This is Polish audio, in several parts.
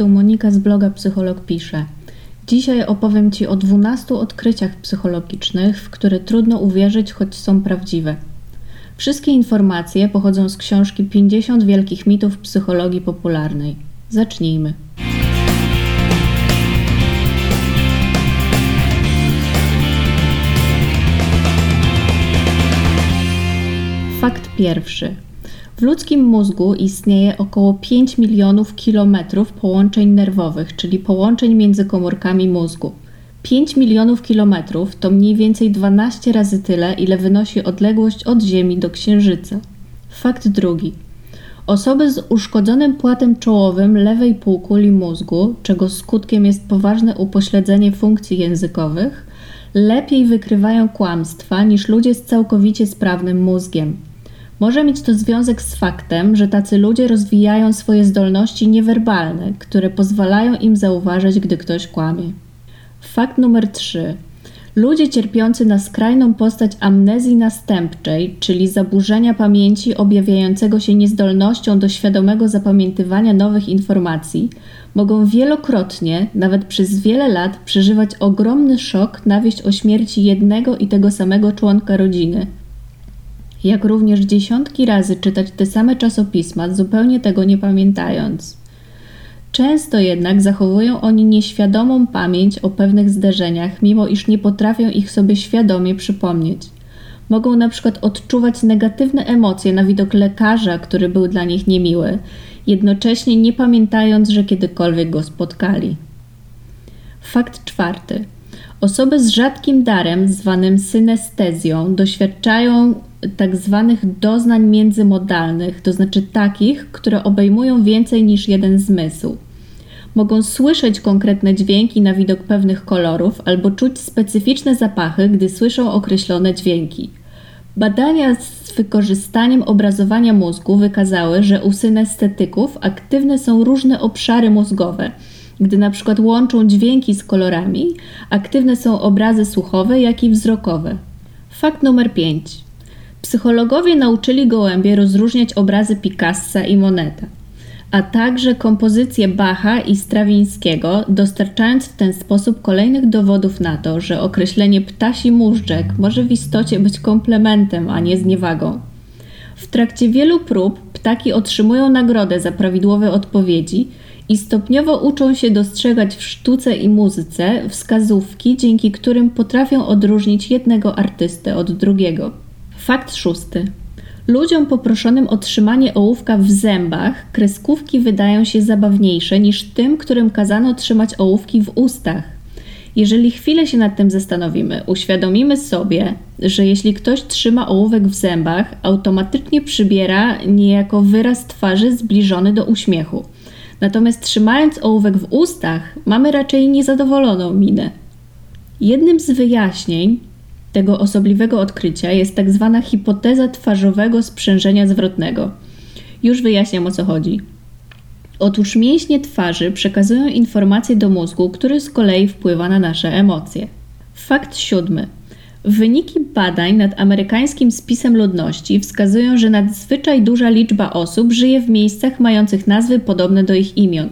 tu Monika z bloga Psycholog pisze. Dzisiaj opowiem Ci o 12 odkryciach psychologicznych, w które trudno uwierzyć, choć są prawdziwe. Wszystkie informacje pochodzą z książki 50 wielkich mitów psychologii popularnej. Zacznijmy. Fakt pierwszy. W ludzkim mózgu istnieje około 5 milionów kilometrów połączeń nerwowych, czyli połączeń między komórkami mózgu. 5 milionów kilometrów to mniej więcej 12 razy tyle, ile wynosi odległość od Ziemi do Księżyca. Fakt drugi. Osoby z uszkodzonym płatem czołowym lewej półkuli mózgu, czego skutkiem jest poważne upośledzenie funkcji językowych, lepiej wykrywają kłamstwa niż ludzie z całkowicie sprawnym mózgiem. Może mieć to związek z faktem, że tacy ludzie rozwijają swoje zdolności niewerbalne, które pozwalają im zauważyć, gdy ktoś kłamie. Fakt numer 3. Ludzie cierpiący na skrajną postać amnezji następczej, czyli zaburzenia pamięci objawiającego się niezdolnością do świadomego zapamiętywania nowych informacji, mogą wielokrotnie, nawet przez wiele lat, przeżywać ogromny szok na wieść o śmierci jednego i tego samego członka rodziny – jak również dziesiątki razy czytać te same czasopisma, zupełnie tego nie pamiętając. Często jednak zachowują oni nieświadomą pamięć o pewnych zdarzeniach, mimo iż nie potrafią ich sobie świadomie przypomnieć. Mogą na przykład odczuwać negatywne emocje na widok lekarza, który był dla nich niemiły, jednocześnie nie pamiętając, że kiedykolwiek go spotkali. Fakt czwarty. Osoby z rzadkim darem, zwanym synestezją, doświadczają tak zwanych doznań międzymodalnych, to znaczy takich, które obejmują więcej niż jeden zmysł. Mogą słyszeć konkretne dźwięki na widok pewnych kolorów albo czuć specyficzne zapachy, gdy słyszą określone dźwięki. Badania z wykorzystaniem obrazowania mózgu wykazały, że u synestetyków aktywne są różne obszary mózgowe. Gdy na przykład łączą dźwięki z kolorami, aktywne są obrazy słuchowe, jak i wzrokowe. Fakt numer 5. Psychologowie nauczyli gołębie rozróżniać obrazy Picassa i Moneta, a także kompozycje Bacha i Strawińskiego, dostarczając w ten sposób kolejnych dowodów na to, że określenie ptasi móżdżek może w istocie być komplementem, a nie zniewagą. W trakcie wielu prób ptaki otrzymują nagrodę za prawidłowe odpowiedzi i stopniowo uczą się dostrzegać w sztuce i muzyce wskazówki, dzięki którym potrafią odróżnić jednego artystę od drugiego. Fakt szósty. Ludziom poproszonym o trzymanie ołówka w zębach kreskówki wydają się zabawniejsze niż tym, którym kazano trzymać ołówki w ustach. Jeżeli chwilę się nad tym zastanowimy, uświadomimy sobie, że jeśli ktoś trzyma ołówek w zębach, automatycznie przybiera niejako wyraz twarzy zbliżony do uśmiechu. Natomiast trzymając ołówek w ustach, mamy raczej niezadowoloną minę. Jednym z wyjaśnień tego osobliwego odkrycia jest tak zwana hipoteza twarzowego sprzężenia zwrotnego. Już wyjaśniam o co chodzi. Otóż mięśnie twarzy przekazują informacje do mózgu, który z kolei wpływa na nasze emocje. Fakt siódmy. Wyniki badań nad amerykańskim spisem ludności wskazują, że nadzwyczaj duża liczba osób żyje w miejscach mających nazwy podobne do ich imion.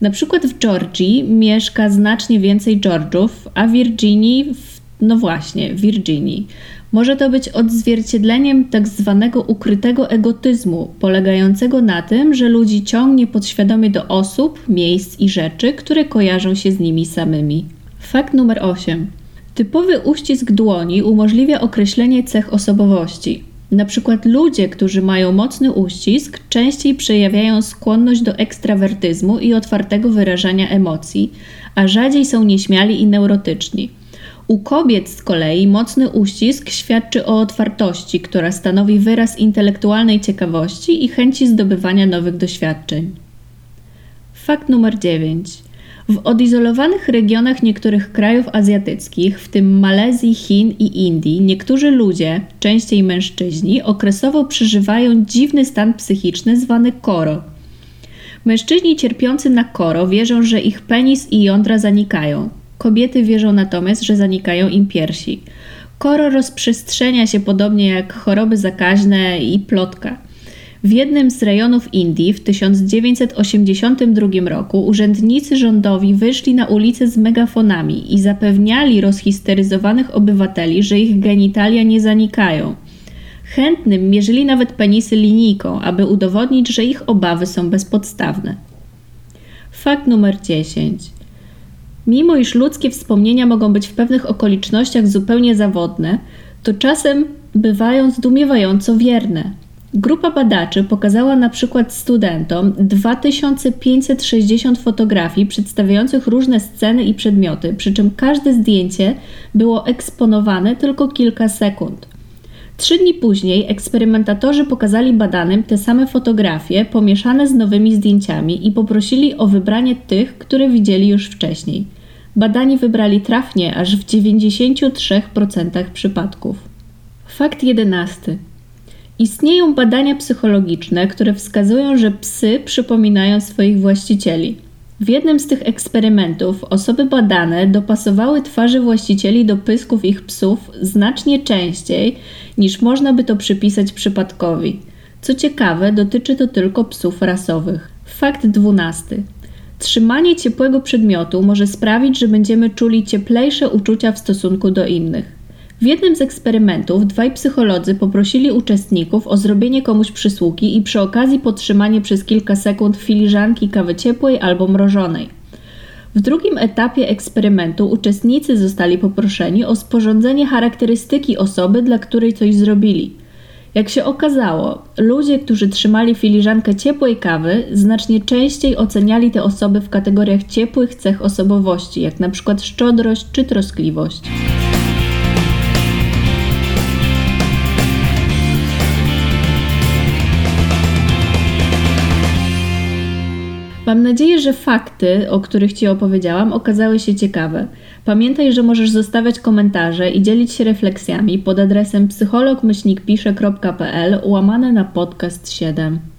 Na przykład w Georgii mieszka znacznie więcej George'ów, a w Virginii w no właśnie, Virginii. Może to być odzwierciedleniem tak zwanego ukrytego egotyzmu, polegającego na tym, że ludzi ciągnie podświadomie do osób, miejsc i rzeczy, które kojarzą się z nimi samymi. Fakt numer 8. Typowy uścisk dłoni umożliwia określenie cech osobowości. Na przykład ludzie, którzy mają mocny uścisk, częściej przejawiają skłonność do ekstrawertyzmu i otwartego wyrażania emocji, a rzadziej są nieśmiali i neurotyczni. U kobiet z kolei mocny uścisk świadczy o otwartości, która stanowi wyraz intelektualnej ciekawości i chęci zdobywania nowych doświadczeń. Fakt numer 9. W odizolowanych regionach niektórych krajów azjatyckich, w tym Malezji, Chin i Indii, niektórzy ludzie, częściej mężczyźni, okresowo przeżywają dziwny stan psychiczny zwany koro. Mężczyźni cierpiący na koro wierzą, że ich penis i jądra zanikają. Kobiety wierzą natomiast, że zanikają im piersi. Koro rozprzestrzenia się podobnie jak choroby zakaźne i plotka. W jednym z rejonów Indii w 1982 roku urzędnicy rządowi wyszli na ulicę z megafonami i zapewniali rozhisteryzowanych obywateli, że ich genitalia nie zanikają. Chętnym mierzyli nawet penisy linijką, aby udowodnić, że ich obawy są bezpodstawne. Fakt numer 10. Mimo iż ludzkie wspomnienia mogą być w pewnych okolicznościach zupełnie zawodne, to czasem bywają zdumiewająco wierne. Grupa badaczy pokazała na przykład studentom 2560 fotografii przedstawiających różne sceny i przedmioty, przy czym każde zdjęcie było eksponowane tylko kilka sekund. Trzy dni później eksperymentatorzy pokazali badanym te same fotografie pomieszane z nowymi zdjęciami i poprosili o wybranie tych, które widzieli już wcześniej. Badani wybrali trafnie aż w 93% przypadków. Fakt jedenasty. Istnieją badania psychologiczne, które wskazują, że psy przypominają swoich właścicieli. W jednym z tych eksperymentów osoby badane dopasowały twarze właścicieli do pysków ich psów znacznie częściej niż można by to przypisać przypadkowi. Co ciekawe, dotyczy to tylko psów rasowych. Fakt dwunasty. Trzymanie ciepłego przedmiotu może sprawić, że będziemy czuli cieplejsze uczucia w stosunku do innych. W jednym z eksperymentów dwaj psycholodzy poprosili uczestników o zrobienie komuś przysługi i przy okazji podtrzymanie przez kilka sekund filiżanki kawy ciepłej albo mrożonej. W drugim etapie eksperymentu uczestnicy zostali poproszeni o sporządzenie charakterystyki osoby, dla której coś zrobili. Jak się okazało, ludzie, którzy trzymali filiżankę ciepłej kawy, znacznie częściej oceniali te osoby w kategoriach ciepłych cech osobowości, jak na przykład szczodrość czy troskliwość. Mam nadzieję, że fakty, o których Ci opowiedziałam, okazały się ciekawe. Pamiętaj, że możesz zostawiać komentarze i dzielić się refleksjami pod adresem psychologmyślnikpisze.pl łamane na podcast 7.